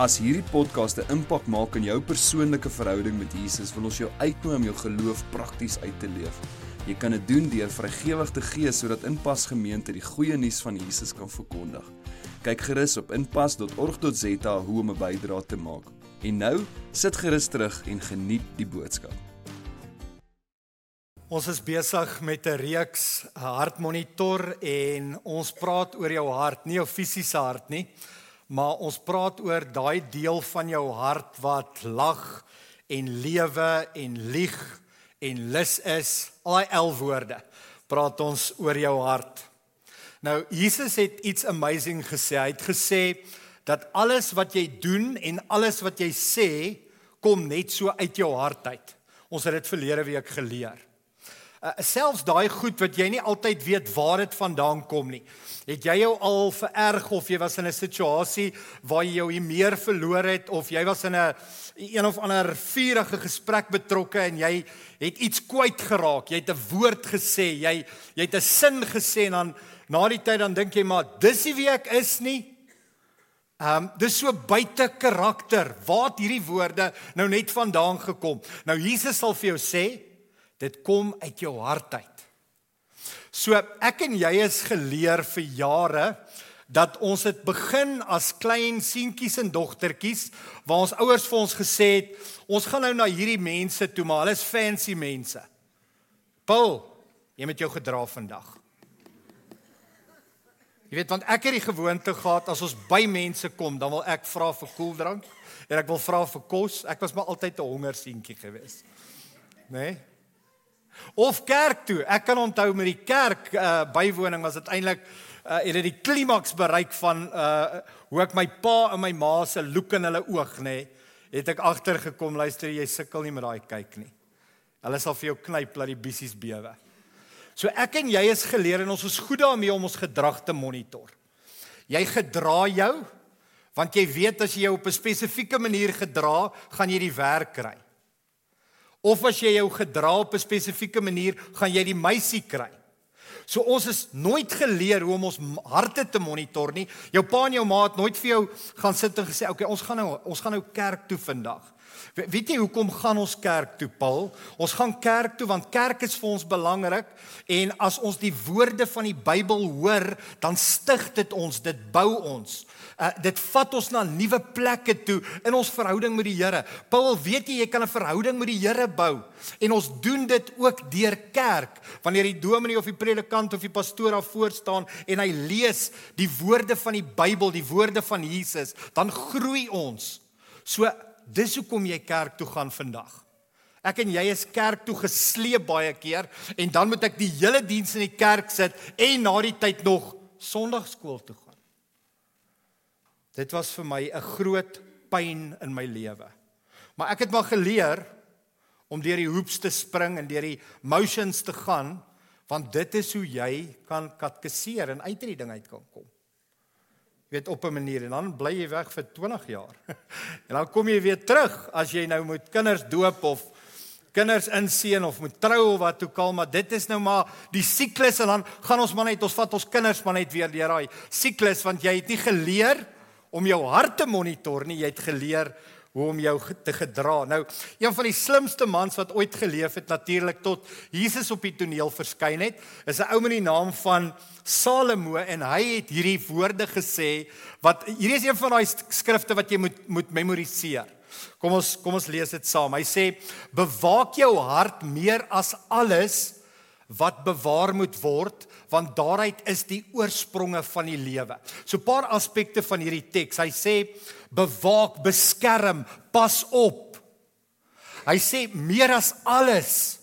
As hierdie podcast 'n impak maak in jou persoonlike verhouding met Jesus, wil ons jou uitnooi om jou geloof prakties uit te leef. Jy kan dit doen deur vrygewig te gee sodat Inpas Gemeente die goeie nuus van Jesus kan verkondig. Kyk gerus op inpas.org.za hoe om 'n bydrae te maak. En nou, sit gerus terug en geniet die boodskap. Ons is besig met 'n reeks hartmonitor en ons praat oor jou hart, nie jou fisiese hart nie maar ons praat oor daai deel van jou hart wat lag en lewe en lieg en lus is. Al die 11 woorde praat ons oor jou hart. Nou Jesus het iets amazing gesê. Hy het gesê dat alles wat jy doen en alles wat jy sê kom net so uit jou hart uit. Ons het dit verlede week geleer. Uh, selfs daai goed wat jy nie altyd weet waar dit vandaan kom nie. Het jy jou al vererg of jy was in 'n situasie waar jy jou meer verloor het of jy was in 'n een of ander vurige gesprek betrokke en jy het iets kwyt geraak. Jy het 'n woord gesê, jy jy het 'n sin gesê en dan na die tyd dan dink jy maar dis nie wie ek is nie. Ehm um, dis so buite karakter. Waar het hierdie woorde nou net vandaan gekom? Nou Jesus sal vir jou sê Dit kom uit jou hart uit. So ek en jy is geleer vir jare dat ons het begin as klein seentjies en dogtertjies waar ons ouers vir ons gesê het ons gaan nou na hierdie mense toe maar hulle is fancy mense. Paul, jy met jou gedra vandag. Jy weet want ek het die gewoonte gehad as ons by mense kom dan wil ek vra vir koeldrank en ek wil vra vir kos. Ek was maar altyd 'n honger seentjie gewees. Né? Nee? Of kerk toe. Ek kan onthou met die kerk uh, bywoning was dit eintlik uh, het dit die klimaks bereik van uh, hoe ek my pa en my ma se look in hulle oog nê, nee, het ek agtergekom luister jy sukkel nie met daai kyk nie. Hulle sal vir jou knyp laat die bissies bewe. So ek en jy is geleer en ons is goed daarmee om ons gedrag te monitor. Jy gedra jou want jy weet as jy jou op 'n spesifieke manier gedra, gaan jy die werk kry. Of as jy jou gedra op 'n spesifieke manier, gaan jy die meisie kry. So ons is nooit geleer hoe om ons harte te monitor nie. Jou pa en jou ma het nooit vir jou gaan sit en gesê, "Oké, okay, ons gaan nou ons gaan nou kerk toe vandag." Weet jy hoekom gaan ons kerk toe, Paul? Ons gaan kerk toe want kerk is vir ons belangrik en as ons die woorde van die Bybel hoor, dan stig dit ons, dit bou ons. Uh, dit vat ons na nuwe plekke toe in ons verhouding met die Here. Paul, weet jy jy kan 'n verhouding met die Here bou en ons doen dit ook deur kerk. Wanneer die dominee of die predikant of die pastoor daar voor staan en hy lees die woorde van die Bybel, die woorde van Jesus, dan groei ons. So dis hoekom jy kerk toe gaan vandag. Ek en jy is kerk toe gesleep baie keer en dan moet ek die hele diens in die kerk sit en na die tyd nog Sondagskool toe gaan. Dit was vir my 'n groot pyn in my lewe. Maar ek het maar geleer om deur die hoops te spring en deur die motions te gaan want dit is hoe jy kan katkeseer en uit hierdie ding uit kan kom. Jy weet op 'n manier en dan bly jy weg vir 20 jaar. En dan kom jy weer terug as jy nou moet kinders doop of kinders inseën of moet trou of wat ook al, maar dit is nou maar die siklus en dan gaan ons maar net ons vat ons kinders maar net weer deur daai siklus want jy het nie geleer om jou hart te monitor nie, jy het geleer hoe om jou te gedra. Nou, een van die slimste mans wat ooit geleef het natuurlik tot Jesus op die toneel verskyn het, is 'n ou met die naam van Salomo en hy het hierdie woorde gesê wat hierdie is een van daai skrifte wat jy moet moet memoriseer. Kom ons kom ons lees dit saam. Hy sê: "Bewaak jou hart meer as alles wat bewaar moet word, want daaruit is die oorspronge van die lewe. So 'n paar aspekte van hierdie teks. Hy sê bewaak, beskerm, pas op. Hy sê meer as alles.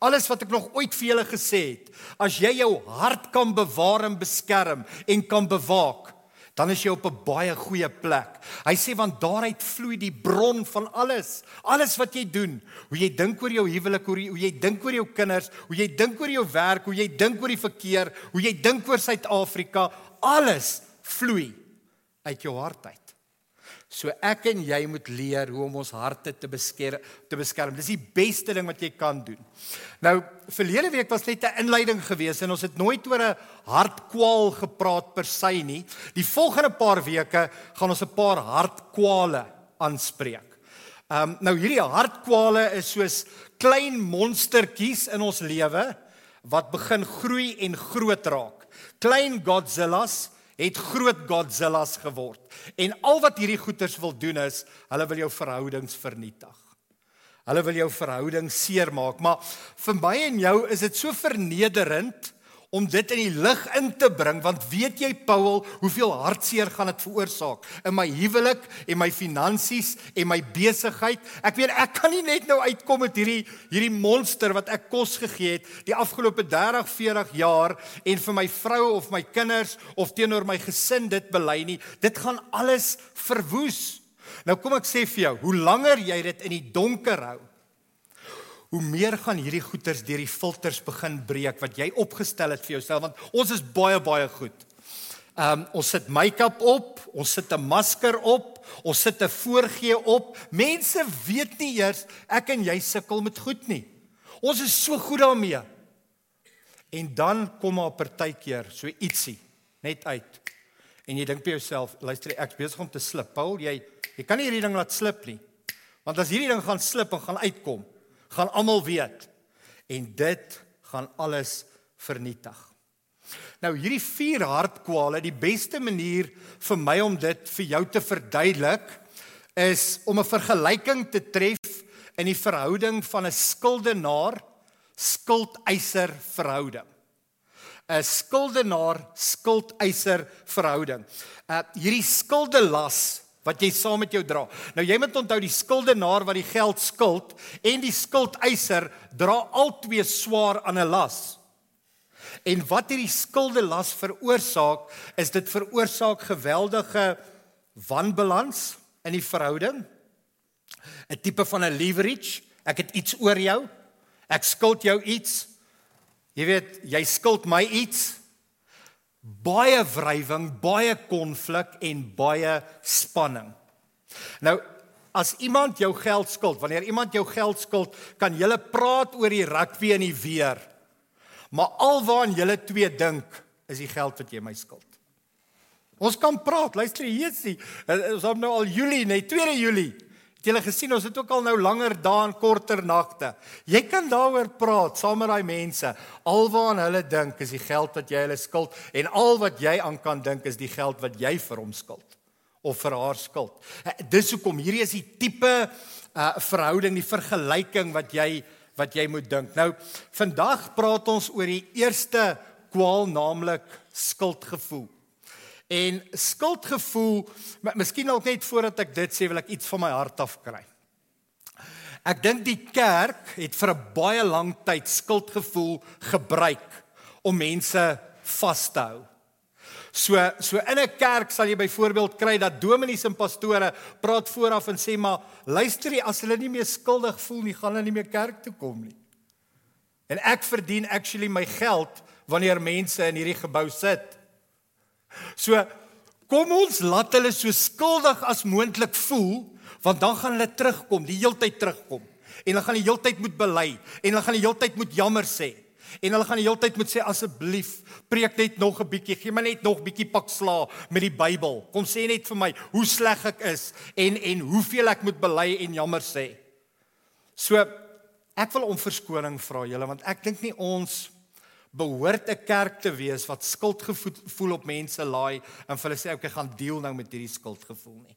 Alles wat ek nog ooit vir julle gesê het, as jy jou hart kan bewaar en beskerm en kan bewaak, dan is jy op 'n baie goeie plek. Hy sê want daaruit vloei die bron van alles. Alles wat jy doen, hoe jy dink oor jou huwelik, hoe jy, hoe jy dink oor jou kinders, hoe jy dink oor jou werk, hoe jy dink oor die verkeer, hoe jy dink oor Suid-Afrika, alles vloei uit jou hart uit. So ek en jy moet leer hoe om ons harte te beskerm te beskerm. Dis die beste ding wat jy kan doen. Nou, verlede week was net 'n inleiding geweest en ons het nooit oor 'n hartkwaal gepraat per se nie. Die volgende paar weke gaan ons 'n paar hartkwale aanspreek. Ehm um, nou hierdie hartkwale is soos klein monstertjies in ons lewe wat begin groei en groot raak. Klein Godzillas het groot Godzillas geword. En al wat hierdie goeters wil doen is, hulle wil jou verhoudings vernietig. Hulle wil jou verhoudings seermaak, maar vir my en jou is dit so vernederend om dit in die lig in te bring want weet jy Paul hoeveel hartseer gaan dit veroorsaak in my huwelik en my finansies en my besigheid? Ek weet ek kan nie net nou uitkom met hierdie hierdie monster wat ek kos gegee het die afgelope 30 40 jaar en vir my vrou of my kinders of teenoor my gesin dit bely nie. Dit gaan alles verwoes. Nou kom ek sê vir jou hoe langer jy dit in die donker hou hoe meer gaan hierdie goeters deur die filters begin breek wat jy opgestel het vir jouself want ons is baie baie goed. Ehm um, ons sit make-up op, ons sit 'n masker op, ons sit 'n voorgee op. Mense weet nie eers ek en jy sukkel met goed nie. Ons is so goed daarmee. En dan kom maar partykeer so ietsie net uit. En jy dink by jouself, luister ek besig om te slip. Paul, jy jy kan nie hierdie ding laat slip nie. Want as hierdie ding gaan slip en gaan uitkom, gaan almal weet en dit gaan alles vernietig. Nou hierdie vier hartkwale, die beste manier vir my om dit vir jou te verduidelik is om 'n vergelyking te tref in die verhouding van 'n skuldenaar skuldeiser verhouding. 'n Skuldenaar skuldeiser verhouding. Uh hierdie skuldelas wat jy saam met jou dra. Nou jy moet onthou die skuldenaar wat die geld skuld en die skuldeiser dra albei swaar aan 'n las. En wat hierdie skuldelas veroorsaak, is dit veroorsaak geweldige wanbalans in die verhouding. 'n Tipe van 'n leverage. Ek het iets oor jou. Ek skuld jou iets. Jy weet, jy skuld my iets baie wrywing, baie konflik en baie spanning. Nou as iemand jou geld skuld, wanneer iemand jou geld skuld, kan julle praat oor die rugby en die weer. Maar alwaar julle twee dink is die geld wat jy my skuld. Ons kan praat, luister hier, Jesusie. Ons het nou al Julie, nee, 2 Julie. Het julle gesien ons het ook al nou langer dae en korter nagte. Jy kan daaroor praat saam met daai mense. Alwaar hulle dink is die geld wat jy hulle skuld en al wat jy aan kan dink is die geld wat jy vir hom skuld of vir haar skuld. Eh, dis hoekom hierdie is die tipe uh verhouding, die vergelyking wat jy wat jy moet dink. Nou vandag praat ons oor die eerste kwaal naamlik skuldgevoel. En skuldgevoel, miskien ook net voordat ek dit sê, wil ek iets van my hart af kry. Ek dink die kerk het vir 'n baie lang tyd skuldgevoel gebruik om mense vas te hou. So so in 'n kerk sal jy byvoorbeeld kry dat dominees en pastore praat vooraf en sê maar luister jy as hulle nie meer skuldig voel nie, gaan hulle nie meer kerk toe kom nie. En ek verdien actually my geld wanneer mense in hierdie gebou sit. So kom ons laat hulle so skuldig as moontlik voel want dan gaan hulle terugkom, die heeltyd terugkom. En hulle gaan die heeltyd moet bely en hulle gaan die heeltyd moet jammer sê. En hulle gaan die heeltyd moet sê asseblief preek net nog 'n bietjie, gee my net nog bietjie pak sla met die Bybel. Kom sê net vir my hoe sleg ek is en en hoeveel ek moet bely en jammer sê. So ek wil om verskoning vra julle want ek dink nie ons behoort 'n kerk te wees wat skuldgevoel op mense laai en vir hulle sê okay gaan deel nou met hierdie skuldgevoel nie.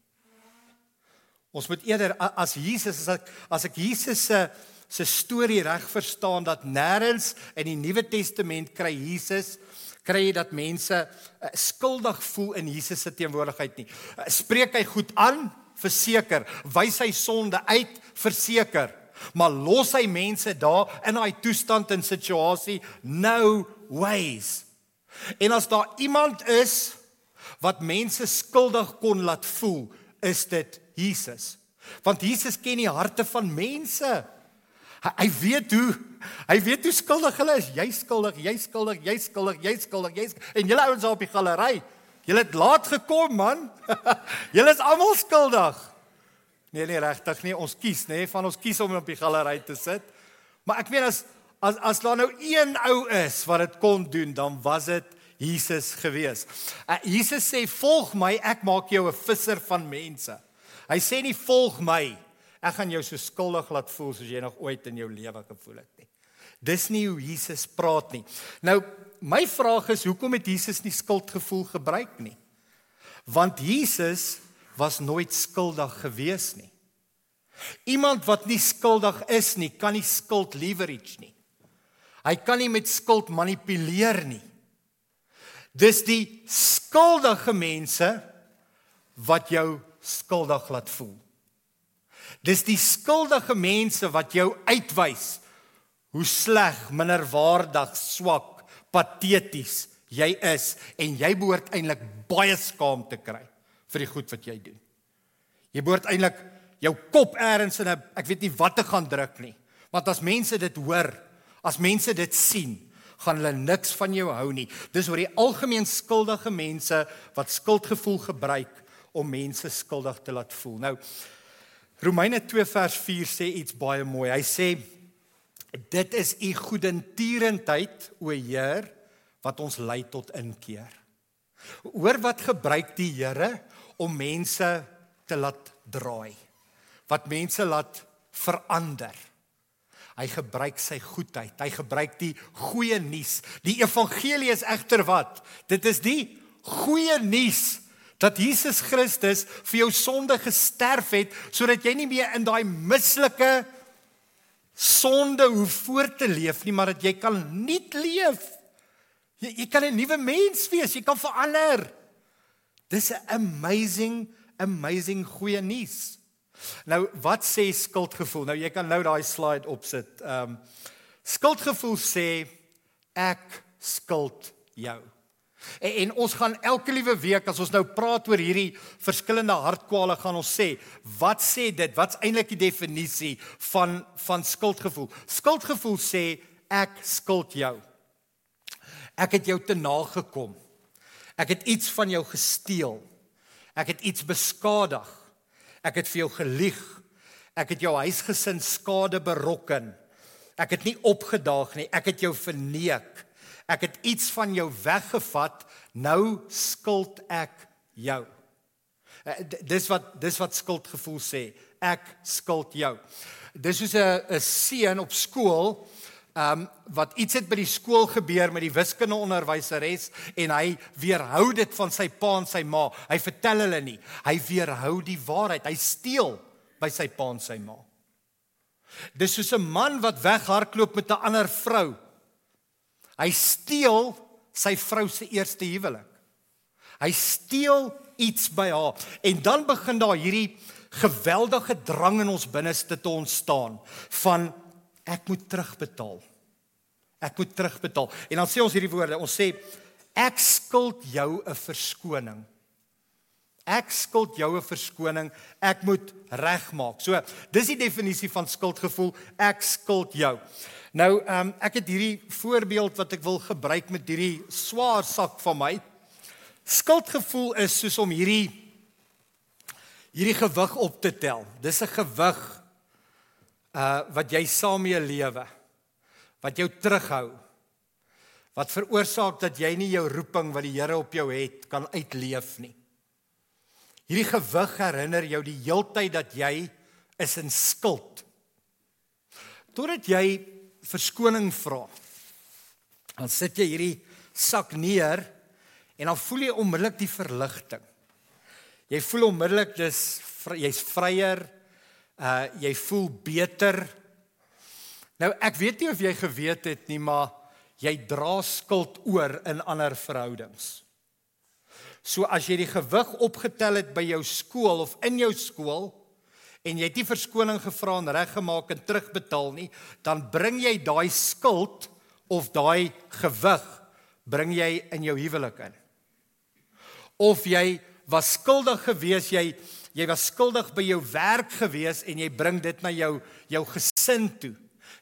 Ons moet eerder as Jesus as ek as ek Jesus se se storie reg verstaan dat nêrens in die Nuwe Testament kry Jesus kry jy dat mense uh, skuldig voel in Jesus se teenwoordigheid nie. Uh, spreek hy goed aan? Verseker. Wys hy sonde uit? Verseker maar los hy mense daar in daai toestand en situasie no ways. En as daar iemand is wat mense skuldig kon laat voel, is dit Jesus. Want Jesus ken die harte van mense. Hy, hy weet hoe hy weet hoe skuldig hulle is. Jy skuldig, jy skuldig, jy skuldig, jy skuldig, jy skuldig. En julle ouens daar op die galery, julle het laat gekom man. julle is almal skuldig. Nee nee regtig nie, ons kies nê, nee, van ons kies om op die galery te sit. Maar ek weet as as as daar nou een ou is wat dit kon doen, dan was dit Jesus gewees. Uh, Jesus sê volg my, ek maak jou 'n visser van mense. Hy sê nie volg my, ek gaan jou so skuldig laat voel soos jy nog ooit in jou lewe gevoel het nie. Dis nie hoe Jesus praat nie. Nou, my vraag is hoekom het Jesus nie skuldgevoel gebruik nie? Want Jesus was nooit skuldig gewees nie. Iemand wat nie skuldig is nie, kan nie skuld leverage nie. Hy kan nie met skuld manipuleer nie. Dis die skuldige mense wat jou skuldig laat voel. Dis die skuldige mense wat jou uitwys hoe sleg, minderwaardig, swak, pateties jy is en jy behoort eintlik baie skaam te kry vir die goed wat jy doen. Jy behoort eintlik jou kop eers in 'n ek weet nie wat te gaan druk nie. Want as mense dit hoor, as mense dit sien, gaan hulle niks van jou hou nie. Dis oor die algemeen skuldige mense wat skuldgevoel gebruik om mense skuldig te laat voel. Nou Romeine 2 vers 4 sê iets baie mooi. Hy sê dit is u goedentierendheid o Heer wat ons lei tot inkeer. Hoor wat gebruik die Here om mense te laat draai. Wat mense laat verander. Hy gebruik sy goedheid. Hy gebruik die goeie nuus. Die evangelie is egter wat? Dit is die goeie nuus dat Jesus Christus vir jou sonde gesterf het sodat jy nie meer in daai mislike sonde hoef voort te leef nie, maar dat jy kan nuut leef. Jy, jy kan 'n nuwe mens wees, jy kan verander. Dis 'n amazing amazing goeie nuus. Nou wat sê skuldgevoel? Nou jy kan nou daai slide opsit. Ehm um, skuldgevoel sê ek skuld jou. En, en ons gaan elke liewe week as ons nou praat oor hierdie verskillende hartkwale gaan ons sê, wat sê dit? Wat's eintlik die definisie van van skuldgevoel? Skuldgevoel sê ek skuld jou. Ek het jou te nagekom. Ek het iets van jou gesteel. Ek het iets beskadig. Ek het vir jou gelieg. Ek het jou huisgesin skade berokken. Ek het nie opgedaag nie. Ek het jou verneek. Ek het iets van jou weggevat. Nou skuld ek jou. Eh, dis wat dis wat skuldgevoel sê. Ek skuld jou. Dis soos 'n 'n seun op skool Ehm um, wat iets het by die skool gebeur met die wiskundeonderwyseres en hy weerhou dit van sy pa en sy ma. Hy vertel hulle nie. Hy weerhou die waarheid. Hy steel by sy pa en sy ma. Dis soos 'n man wat weghardloop met 'n ander vrou. Hy steel sy vrou se eerste huwelik. Hy steel iets by haar en dan begin daar hierdie geweldige drang in ons binneste te ontstaan van ek moet terugbetaal. Ek moet terugbetaal. En dan sê ons hierdie woorde, ons sê ek skuld jou 'n verskoning. Ek skuld jou 'n verskoning. Ek moet regmaak. So, dis die definisie van skuldgevoel. Ek skuld jou. Nou, ehm um, ek het hierdie voorbeeld wat ek wil gebruik met hierdie swaar sak van my. Skuldgevoel is soos om hierdie hierdie gewig op te tel. Dis 'n gewig uh wat jy saam mee lewe wat jou terughou wat veroorsaak dat jy nie jou roeping wat die Here op jou het kan uitleef nie. Hierdie gewig herinner jou die heeltyd dat jy is in skuld. Totdat jy verskoning vra dan sit jy hierdie sak neer en dan voel jy onmiddellik die verligting. Jy voel onmiddellik dis jy's vryer uh jy voel beter. Nou ek weet nie of jy geweet het nie, maar jy dra skuld oor in ander verhoudings. So as jy die gewig opgetel het by jou skool of in jou skool en jy het nie verskoning gevra en reggemaak en terugbetaal nie, dan bring jy daai skuld of daai gewig bring jy in jou huwelik in. of jy was skuldig gewees, jy jy was skuldig by jou werk gewees en jy bring dit na jou jou gesin toe.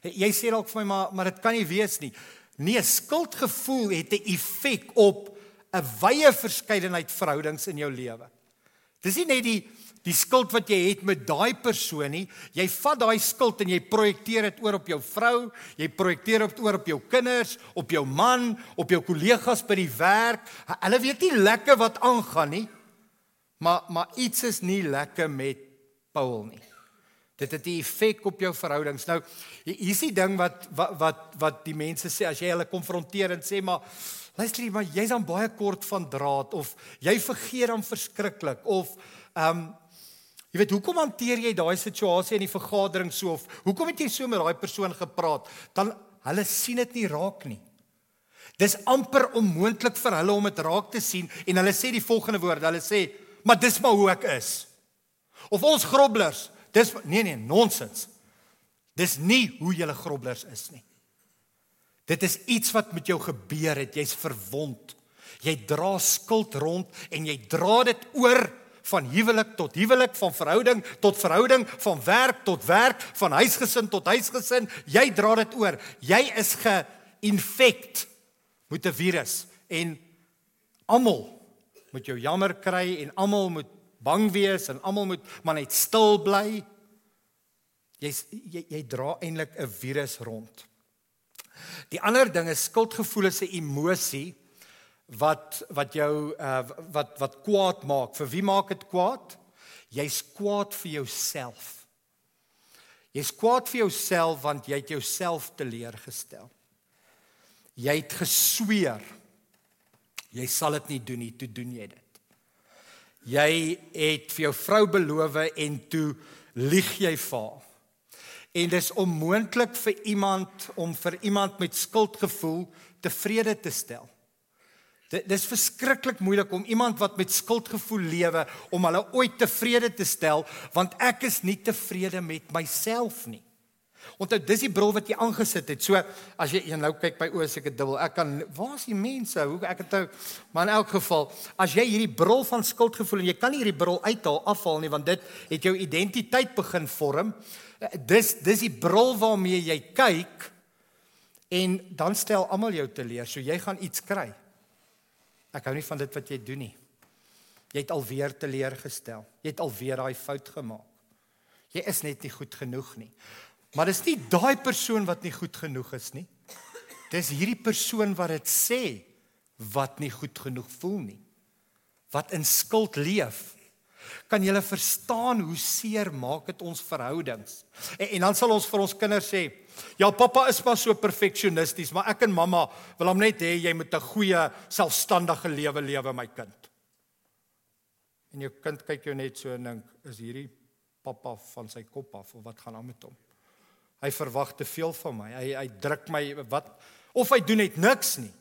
Jy sê dalk vir my maar maar dit kan nie wees nie. Nee, skuldgevoel het 'n effek op 'n wye verskeidenheid verhoudings in jou lewe. Dis nie net die die skuld wat jy het met daai persoon nie. Jy vat daai skuld en jy projekteer dit oor op jou vrou, jy projekteer dit oor op jou kinders, op jou man, op jou kollegas by die werk. Hulle weet nie lekker wat aangaan nie. Maar maar iets is nie lekker met Paul nie. Dit het 'n effek op jou verhoudings. Nou, hier is die ding wat wat wat wat die mense sê as jy hulle konfronteer en sê maar luister maar jy's dan baie kort van draad of jy vergeet dan verskriklik of ehm um, jy weet hoekom hanteer jy daai situasie in die vergadering so of hoekom het jy so met daai persoon gepraat? Dan hulle sien dit nie raak nie. Dis amper onmoontlik vir hulle om dit raak te sien en hulle sê die volgende woorde. Hulle sê maar dis maar hoe ek is. Of ons grobblers, dis nee nee, nonsens. Dis nie hoe julle grobblers is nie. Dit is iets wat met jou gebeur het, jy's verwond. Jy dra skuld rond en jy dra dit oor van huwelik tot huwelik, van verhouding tot verhouding, van werk tot werk, van huisgesin tot huisgesin. Jy dra dit oor. Jy is ge-infect met 'n virus en almal moet jou jammer kry en almal moet bang wees en almal moet maar net stil bly. Jy jy, jy dra eintlik 'n virus rond. Die ander ding is skuldgevoel is 'n emosie wat wat jou uh wat wat kwaad maak. Vir wie maak dit kwaad? Jy's kwaad vir jouself. Jy's kwaad vir jouself want jy het jouself teleurgestel. Jy het gesweer Jy sal dit nie doen nie, toe doen jy dit. Jy het vir jou vrou beloof en toe lieg jy vir haar. En dis onmoontlik vir iemand om vir iemand met skuldgevoel tevrede te stel. Dit dis verskriklik moeilik om iemand wat met skuldgevoel lewe om hulle ooit tevrede te stel want ek is nie tevrede met myself nie. Onthou, dis die bril wat jy aangesit het. So as jy een nou kyk by oë seker dubbel. Ek kan waar is die mense? Hoe ek het nou maar in elk geval, as jy hierdie bril van skuldgevoel en jy kan nie hierdie bril uithaal afhaal nie want dit het jou identiteit begin vorm. Dis dis die bril waarmee jy kyk en dan stel almal jou teleur. So jy gaan iets kry. Ek hou nie van dit wat jy doen nie. Jy het alweer teleurgestel. Jy het alweer daai fout gemaak. Jy is net nie goed genoeg nie. Maar dis nie daai persoon wat nie goed genoeg is nie. Dis hierdie persoon wat dit sê wat nie goed genoeg voel nie. Wat in skuld leef. Kan jy verstaan hoe seer maak dit ons verhoudings? En, en dan sal ons vir ons kinders sê, "Ja, pappa is maar so perfeksionisties, maar ek en mamma wil hom net hê jy moet 'n goeie, selfstandige lewe lewe, my kind." En jou kind kyk jou net so en dink, "Is hierdie pappa van sy kop af of wat gaan aan met hom?" Hy verwag te veel van my. Hy hy druk my wat of hy doen net niks nie.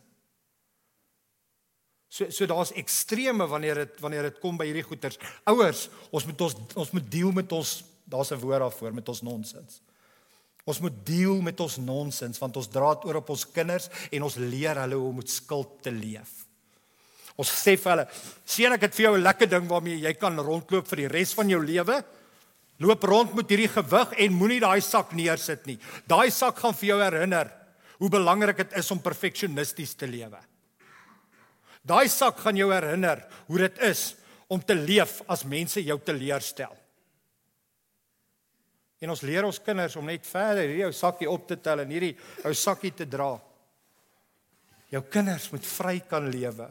So so daar's extreme wanneer dit wanneer dit kom by hierdie goeters. Ouers, ons moet ons ons moet deel met ons daar's 'n woord daarvoor met ons nonsens. Ons moet deel met ons nonsens want ons dra dit oor op ons kinders en ons leer hulle hoe om met skuld te leef. Ons sê vir hulle, "Sien ek het vir jou 'n lekker ding waarmee jy kan rondloop vir die res van jou lewe." Loop rond met hierdie gewig en moenie daai sak neersit nie. Daai sak gaan vir jou herinner hoe belangrik dit is om perfeksionisties te lewe. Daai sak gaan jou herinner hoe dit is om te leef as mense jou teleurstel. En ons leer ons kinders om net verder hierdie ou sakkie op te tel en hierdie ou sakkie te dra. Jou kinders moet vry kan lewe.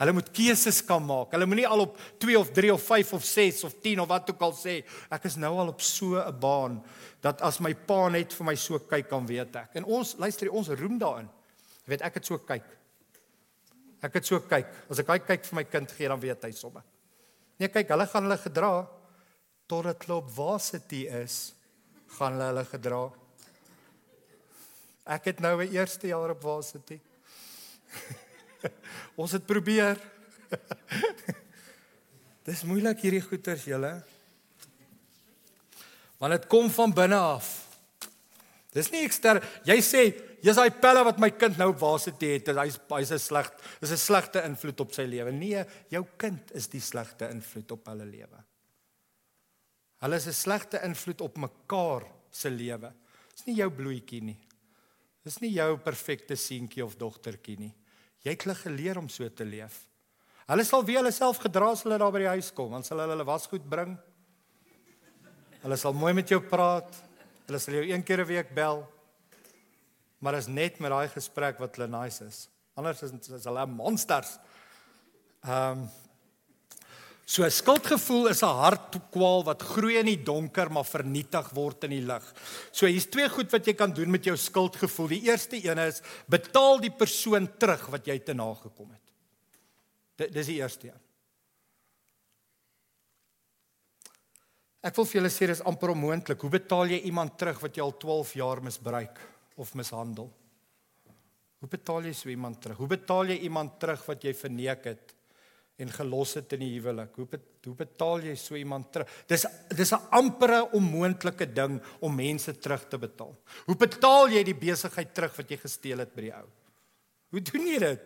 Hulle moet keuses kan maak. Hulle moenie al op 2 of 3 of 5 of 6 of 10 of wat ook al sê, ek is nou al op so 'n baan dat as my pa net vir my so kyk kan weet ek. En ons luister, ons roem daarin. Jy weet ek het so kyk. Ek het so kyk. As ek hy kyk vir my kind gee, dan weet hy sommer. Nee, kyk, hulle gaan hulle gedra tot dit klop varsity is, gaan hulle hulle gedra. Ek het nou 'n eerste jaar op varsity. Ons het probeer. Dis moeilik hierdie goeters julle. Want dit kom van binne af. Dis nie ekster jy sê jy's daai pelle wat my kind nou op waarsit het, hy's hy's 'n sleg, dis 'n slegte invloed op sy lewe. Nee, jou kind is die slegte invloed op hulle lewe. Hulle is 'n slegte invloed op mekaar se lewe. Dis nie jou bloetjie nie. Dis nie jou perfekte seentjie of dogtertjie nie. Jy het hulle geleer om so te leef. Hulle sal weer hulle self gedra as hulle daar by die huis kom, dan sal hulle hulle wasgoed bring. Hulle sal mooi met jou praat. Hulle sal jou een keer 'n week bel. Maar is net met daai gesprek wat hulle nice is. Anders is, is hulle monsters. Ehm um, So skuldgevoel is 'n hartkwaal wat groei in die donker maar vernietig word in die lig. So hier's twee goed wat jy kan doen met jou skuldgevoel. Die eerste een is betaal die persoon terug wat jy te nagekom het. Dit dis die eerste een. Ek wil vir julle sê dis amper onmoontlik. Hoe betaal jy iemand terug wat jy al 12 jaar misbruik of mishandel? Hoe betaal jy so iemand terug? Hoe betaal jy iemand terug wat jy verneek het? En gelos het in die huwelik. Hoe bet, hoe betaal jy so iemand terug? Dis dis 'n ampere onmoontlike ding om mense terug te betaal. Hoe betaal jy die besigheid terug wat jy gesteel het by die ou? Hoe doen jy dit?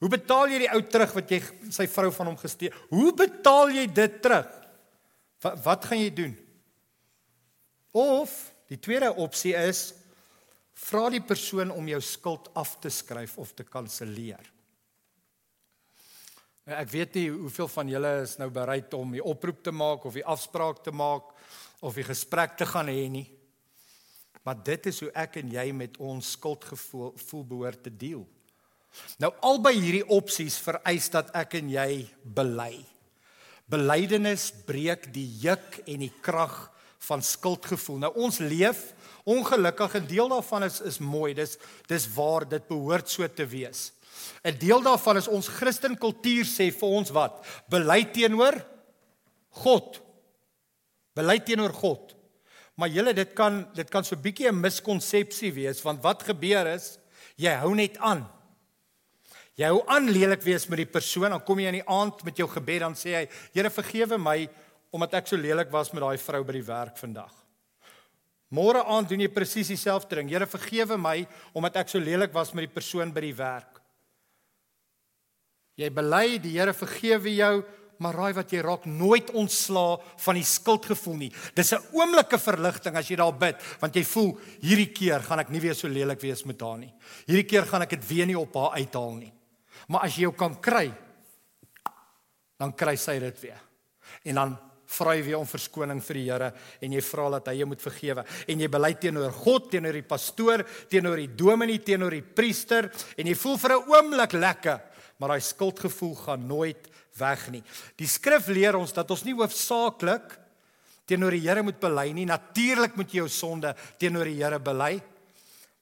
Hoe betaal jy die ou terug wat jy sy vrou van hom gesteel? Hoe betaal jy dit terug? Wat wat gaan jy doen? Of die tweede opsie is vra die persoon om jou skuld af te skryf of te kanselleer. Ek weet nie hoeveel van julle is nou bereid om die oproep te maak of die afspraak te maak of die gesprek te gaan hê nie. Maar dit is hoe ek en jy met ons skuldgevoel voel behoort te deel. Nou albei hierdie opsies vereis dat ek en jy bely. Belydenis breek die juk en die krag van skuldgevoel. Nou ons leef ongelukkig en deel daarvan is is mooi. Dis dis waar dit behoort so te wees. 'n Deel daarvan is ons Christen kultuur sê vir ons wat? Bely teenoor God. Bely teenoor God. Maar julle dit kan dit kan so 'n bietjie 'n miskonsepsie wees want wat gebeur is jy hou net aan. Jy hou aan lelik wees met die persoon, dan kom jy in die aand met jou gebed dan sê hy, Here vergewe my omdat ek so lelik was met daai vrou by die werk vandag. Môre aand doen jy presies dieselfde ding. Here vergewe my omdat ek so lelik was met die persoon by die werk. Jy bely die Here vergewe jou, maar raai wat jy raak nooit ontslaa van die skuldgevoel nie. Dis 'n oomblikke verligting as jy daar bid, want jy voel hierdie keer gaan ek nie weer so lelik wees met haar nie. Hierdie keer gaan ek dit weer nie op haar uithaal nie. Maar as jy jou kan kry, dan kry sy dit weer. En dan vra jy weer om verskoning vir die Here en jy vra dat hy jou moet vergewe en jy bely teenoor God, teenoor die pastoor, teenoor die dominee, teenoor die priester en jy voel vir 'n oomblik lekker maar daai skuldgevoel gaan nooit weg nie. Die skrif leer ons dat ons nie hoofsaaklik teenoor die Here moet bely nie. Natuurlik moet jy jou sonde teenoor die Here bely,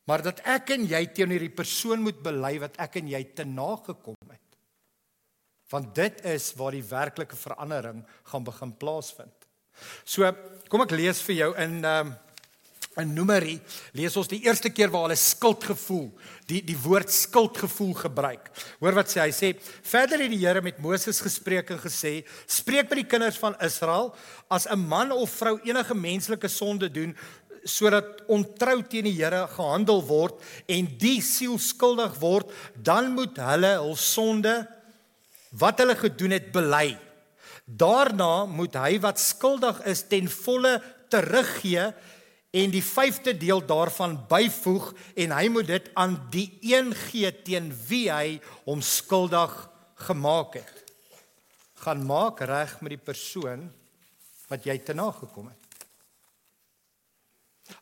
maar dat ek en jy teenoor die persoon moet bely wat ek en jy te nagekom het. Want dit is waar die werklike verandering gaan begin plaasvind. So, kom ek lees vir jou in ehm um, In Numeri lees ons die eerste keer waar hulle skuldgevoel, die die woord skuldgevoel gebruik. Hoor wat sê hy sê, verder het die Here met Moses gespreek en gesê, spreek met die kinders van Israel, as 'n man of vrou enige menslike sonde doen sodat ontrou teen die Here gehandel word en die siel skuldig word, dan moet hulle hul sonde wat hulle gedoen het bely. Daarna moet hy wat skuldig is ten volle teruggee en die vyfde deel daarvan byvoeg en hy moet dit aan die een gee teen wie hy hom skuldig gemaak het. Gaan maak reg met die persoon wat jy te na gekom het.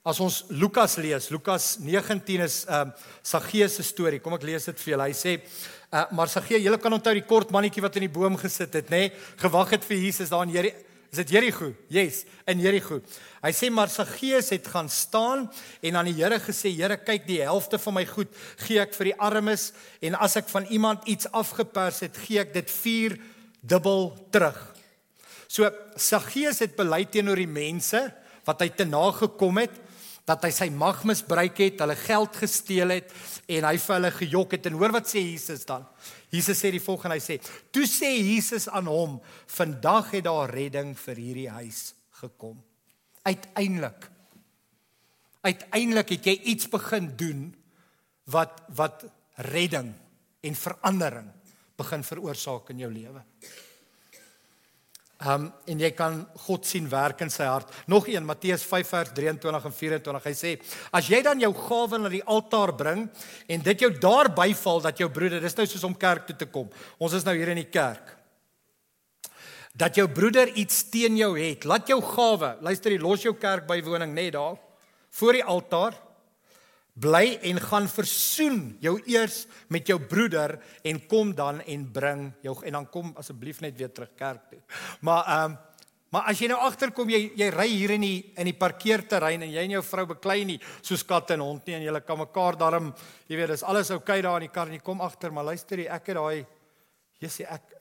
As ons Lukas lees, Lukas 19 is ehm uh, Saggeus se storie. Kom ek lees dit vir julle. Hy sê, uh, maar Saggeus, julle kan onthou die kort mannetjie wat in die boom gesit het, nê? Nee? Gewag het vir Jesus daar in Jericho Is dit Jericho? Yes, in Jericho. Hy sê maar sy gees het gaan staan en aan die Here gesê, Here, kyk die helfte van my goed gee ek vir die armes en as ek van iemand iets afgepers het, gee ek dit 4 dubbel terug. So Saggeus het bely teenoor die mense wat hy te nagekom het dat hy sy mag misbruik het, hulle geld gesteel het en hy vir hulle gejok het en hoor wat sê Jesus dan? Jesus sê die volgende, hy sê: "Toe sê Jesus aan hom: Vandag het daar redding vir hierdie huis gekom." Uiteindelik. uiteindelik het jy iets begin doen wat wat redding en verandering begin veroorsaak in jou lewe. Um en jy kan God sien werk in sy hart. Nog een Matteus 5 vers 23 en 24. Hy sê: "As jy dan jou gawe na die altaar bring en dit jou daar byval dat jou broeder, dis nou soos om kerk toe te kom. Ons is nou hier in die kerk. Dat jou broeder iets teen jou het, laat jou gawe, luister jy los jou kerkbywoning net daar voor die altaar bly en gaan versoen jou eers met jou broeder en kom dan en bring jou en dan kom asseblief net weer terug kerk toe. Maar ehm um, maar as jy nou agterkom jy jy ry hier in die in die parkeerterrein en jy en jou vrou beklei nie soos kat en hond nie en julle kan mekaar daarom jy weet dis alles oukei okay daar in die kar en jy kom agter maar luister jy ek het daai jy sê ek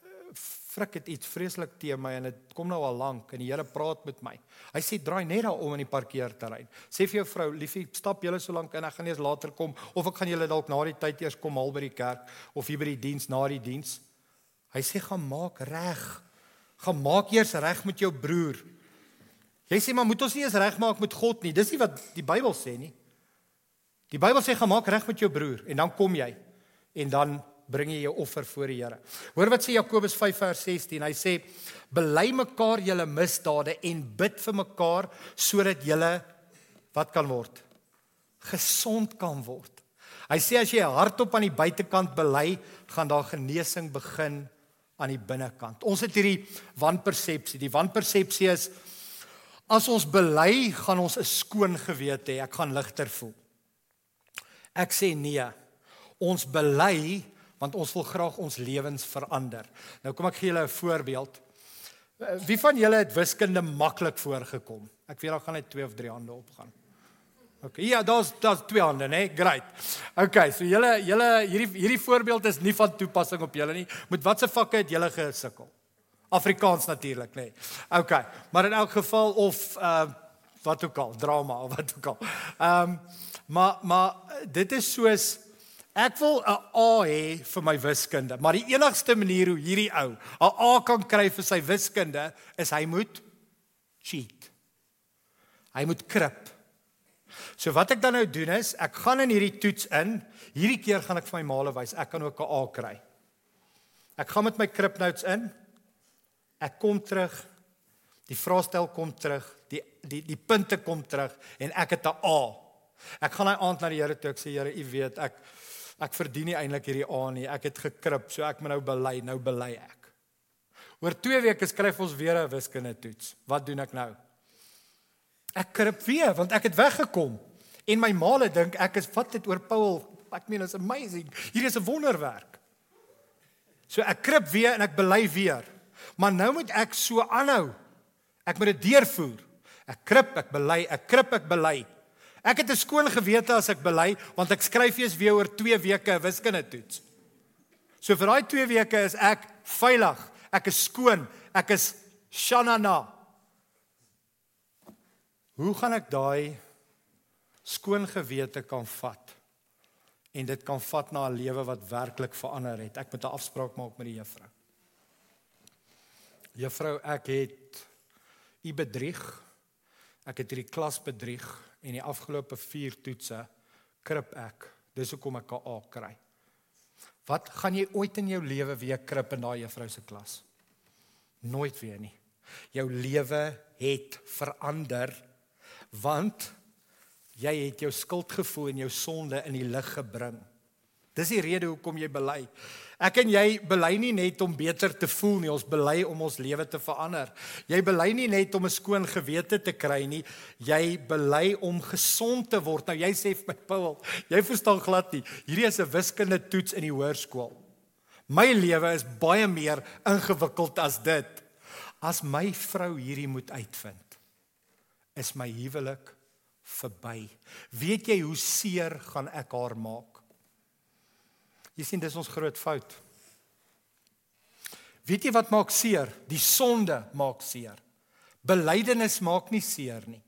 frik het iets vreeslik te my en dit kom nou al lank en die Here praat met my. Hy sê draai net daar om in die parkeerterrein. Sê vir jou vrou, liefie, stap julle so lank en ek gaan eers later kom of ek gaan julle dalk na die tyd eers kom haal by die kerk of hier by die diens na die diens. Hy sê gaan maak reg. Gaan maak eers reg met jou broer. Jy sê maar moet ons nie eens reg maak met God nie. Dis nie wat die Bybel sê nie. Die Bybel sê gaan maak reg met jou broer en dan kom jy en dan bring jy jou offer voor die Here. Hoor wat sê Jakobus 5 vers 16. Hy sê bely mekaar julle misdade en bid vir mekaar sodat julle wat kan word? Gesond kan word. Hy sê as jy hardop aan die buitekant bely, gaan daar genesing begin aan die binnekant. Ons het hierdie wanpersepsie. Die wanpersepsie is as ons bely, gaan ons 'n skoon gewete hê. Ek gaan ligter voel. Ek sê nee. Ons bely want ons wil graag ons lewens verander. Nou kom ek gee julle 'n voorbeeld. Eh, wie van julle het wiskunde maklik voorgekom? Ek weet daar gaan net 2 of 3 hande opgaan. OK. Ja, daar's daar's twee hande, né? Great. OK, so julle julle hierdie hierdie voorbeeld is nie van toepassing op julle nie. Met watse vakke het julle gesukkel? Afrikaans natuurlik, né? OK. Maar in elk geval of uh wat ook al, drama of wat ook al. Ehm um, maar maar dit is soos Ek wil 'n A hê vir my wiskunde, maar die enigste manier hoe hierdie ou 'n A kan kry vir sy wiskunde is hy moet cheat. Hy moet krip. So wat ek dan nou doen is, ek gaan in hierdie toets in. Hierdie keer gaan ek vir my maale wys ek kan ook 'n A kry. Ek gaan met my krip notes in. Ek kom terug. Die vraestel kom terug, die die die punte kom terug en ek het 'n A. Ek gaan daai aand na die Here toe ek sê Here, U weet ek ek verdien nie eintlik hierdie A nie. Ek het gekrip, so ek moet nou bely, nou bely ek. Oor 2 weke skryf ons weer 'n wiskunde toets. Wat doen ek nou? Ek krip weer want ek het weggekom. En my maale dink ek is wat dit oor Paul. Ek meen is amazing. Hier is 'n wonderwerk. So ek krip weer en ek bely weer. Maar nou moet ek so aanhou. Ek moet dit deurvoer. Ek krip, ek bely, ek krip, ek bely. Ek het 'n skoon gewete as ek bely, want ek skryf eers weer oor 2 weke 'n wiskunde toets. So vir daai 2 weke is ek veilig. Ek is skoon. Ek is shanana. Hoe gaan ek daai skoon gewete kan vat en dit kan vat na 'n lewe wat werklik verander het? Ek moet 'n afspraak maak met die juffrou. Juffrou, ek het u bedrieg. Ek het hierdie klas bedrieg en die afgelope 4 toetse krip ek. Dis hoekom ek 'n A kry. Wat gaan jy ooit in jou lewe weer krip in daai juffrou se klas? Nooit weer nie. Jou lewe het verander want jy het jou skuldgevoel en jou sonde in die lig gebring. Dis die rede hoekom jy bely. Ek en jy bely nie net om beter te voel nie, ons bely om ons lewe te verander. Jy bely nie net om 'n skoon gewete te kry nie, jy bely om gesond te word. Nou jy sê vir my Paul, jy verstaan glad nie. Hierdie is 'n wiskunde toets in die hoërskool. My lewe is baie meer ingewikkeld as dit. As my vrou hierdie moet uitvind, is my huwelik verby. Weet jy hoe seer gaan ek haar maak? Jy sien dis ons groot fout. Weet jy wat maak seer? Die sonde maak seer. Belydenis maak nie seer nie.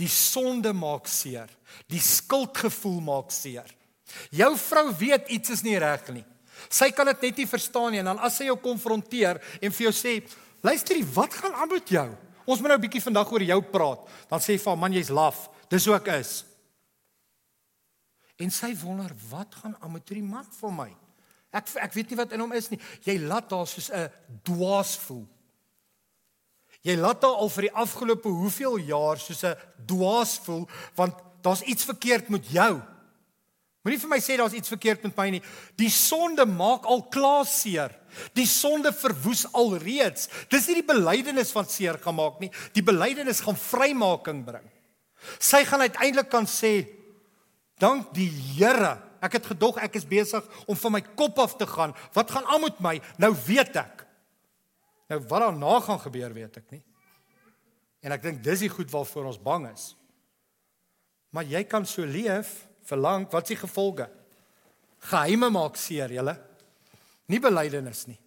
Die sonde maak seer. Die skuldgevoel maak seer. Jou vrou weet iets is nie reg nie. Sy kan dit net nie verstaan nie en dan as sy jou konfronteer en vir jou sê, "Luister, wat gaan aan met jou? Ons moet nou 'n bietjie vandag oor jou praat. Dan sê jy vir man jy's laf. Dis hoe ek is. En sy wonder, wat gaan aan met hierdie man vir my? Ek ek weet nie wat in hom is nie. Jy laat haar soos 'n dwaas voel. Jy laat haar al vir die afgelope hoeveel jaar soos 'n dwaas voel want daar's iets verkeerd met jou. Moenie vir my sê daar's iets verkeerd met my nie. Die sonde maak al klaar seer. Die sonde verwoes alreeds. Dis nie die belydenis van seer gemaak nie. Die belydenis gaan vrymaking bring. Sy gaan uiteindelik kan sê dank die Here. Ek het gedog ek is besig om van my kop af te gaan. Wat gaan aan met my? Nou weet ek. Nou wat daarna gaan gebeur, weet ek nie. En ek dink dis die goed waarvoor ons bang is. Maar jy kan so leef verlang, wat is die gevolge? Geheime maak seer, julle. Nie belydenis nie.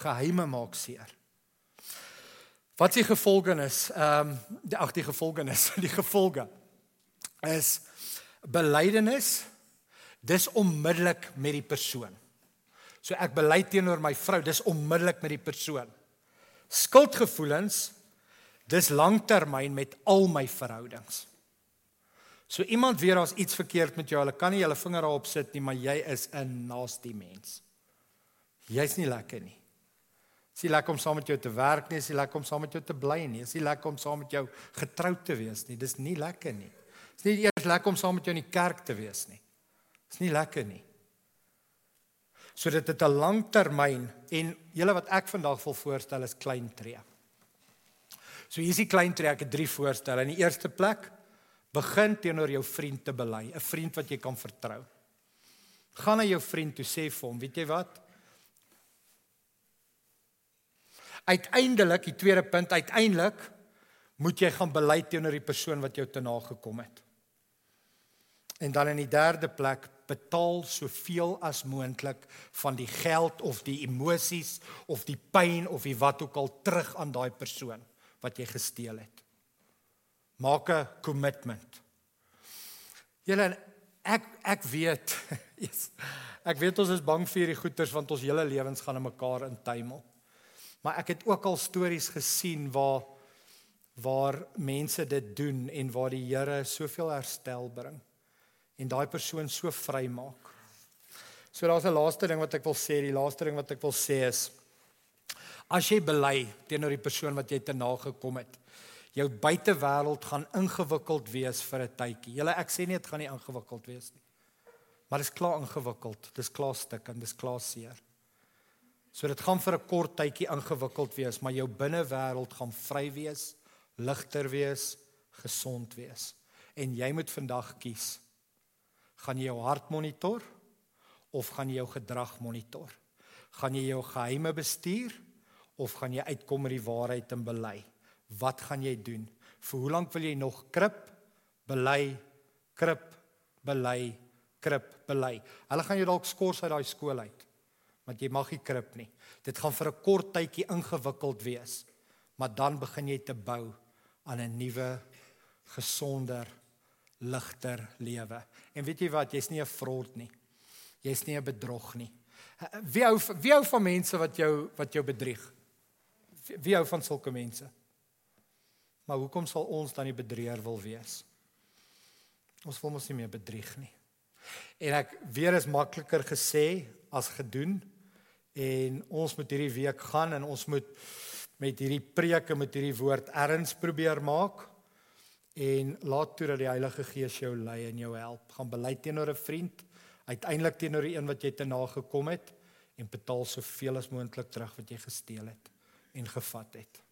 Geheime maak seer. Wat is die gevolgenis? Ehm um, ag die gevolgenis, die gevolge is belydenis dis onmiddellik met die persoon. So ek bely teenoor my vrou, dis onmiddellik met die persoon. Skuldgevoelens dis langtermyn met al my verhoudings. So iemand weet daar's iets verkeerd met jou. Hulle kan nie hulle vinger daarop sit nie, maar jy is 'n nasty mens. Jy's nie lekker nie. Dis nie lekker om saam met jou te werk nie, dis nie lekker om saam met jou te bly nie, dis nie lekker om saam met jou getroud te wees nie. Dis nie lekker nie. Dis nie eers lekker om saam met jou in die kerk te wees nie. Dis nie lekker nie. So dit het 'n lang termyn en julle wat ek vandag wil voorstel is klein tree. So hier is die klein tree, ek het drie voorstelle. In die eerste plek Begin teenoor jou vriend te bely, 'n vriend wat jy kan vertrou. Gaan na jou vriend toe sê vir hom, weet jy wat? Uiteindelik, die tweede punt, uiteindelik moet jy gaan bely teenoor die persoon wat jou te na gekom het. En dan in die derde plek, betaal soveel as moontlik van die geld of die emosies of die pyn of die wat ook al terug aan daai persoon wat jy gesteel het. Maak 'n commitment. Julle ek ek weet yes, ek weet ons is bang vir hierdie goeters want ons hele lewens gaan in mekaar intuimel. Maar ek het ook al stories gesien waar waar mense dit doen en waar die Here soveel herstel bring en daai persoon so vry maak. So daar's 'n laaste ding wat ek wil sê, die laaste ding wat ek wil sê is as jy bely teenoor die persoon wat jy te na gekom het, jou buitewêreld gaan ingewikkeld wees vir 'n tydjie. Julle ek sê nie dit gaan nie ingewikkeld wees nie. Maar dit is klaar ingewikkeld. Dit is klaar stuk en dit is klaar seer. So dit gaan vir 'n kort tydjie ingewikkeld wees, maar jou binnewêreld gaan vry wees, ligter wees, gesond wees. En jy moet vandag kies. Gaan jy jou hart monitor of gaan jy jou gedrag monitor? Gaan jy jou geheime bestuur of gaan jy uitkom met die waarheid en bely? Wat gaan jy doen? Vir hoe lank wil jy nog krip, bely, krip, bely, krip, bely? Hulle gaan jou dalk skors uit daai skool uit. Want jy mag nie krip nie. Dit gaan vir 'n kort tydjie ingewikkeld wees. Maar dan begin jy te bou aan 'n nuwe, gesonder, ligter lewe. En weet jy wat? Jy's nie 'n fraud nie. Jy's nie 'n bedrog nie. Wie hou wie hou van mense wat jou wat jou bedrieg? Wie hou van sulke mense? Maar hoekom sal ons dan nie bedrieger wil wees? Ons wil mos nie meer bedrieg nie. En ek weer is makliker gesê as gedoen. En ons moet hierdie week gaan en ons moet met hierdie preke met hierdie woord erns probeer maak en laat toe dat die Heilige Gees jou lei en jou help. Gaan bely teenoor 'n vriend, uiteindelik teenoor die een wat jy te na gekom het en betaal soveel as moontlik terug wat jy gesteel het en gevat het.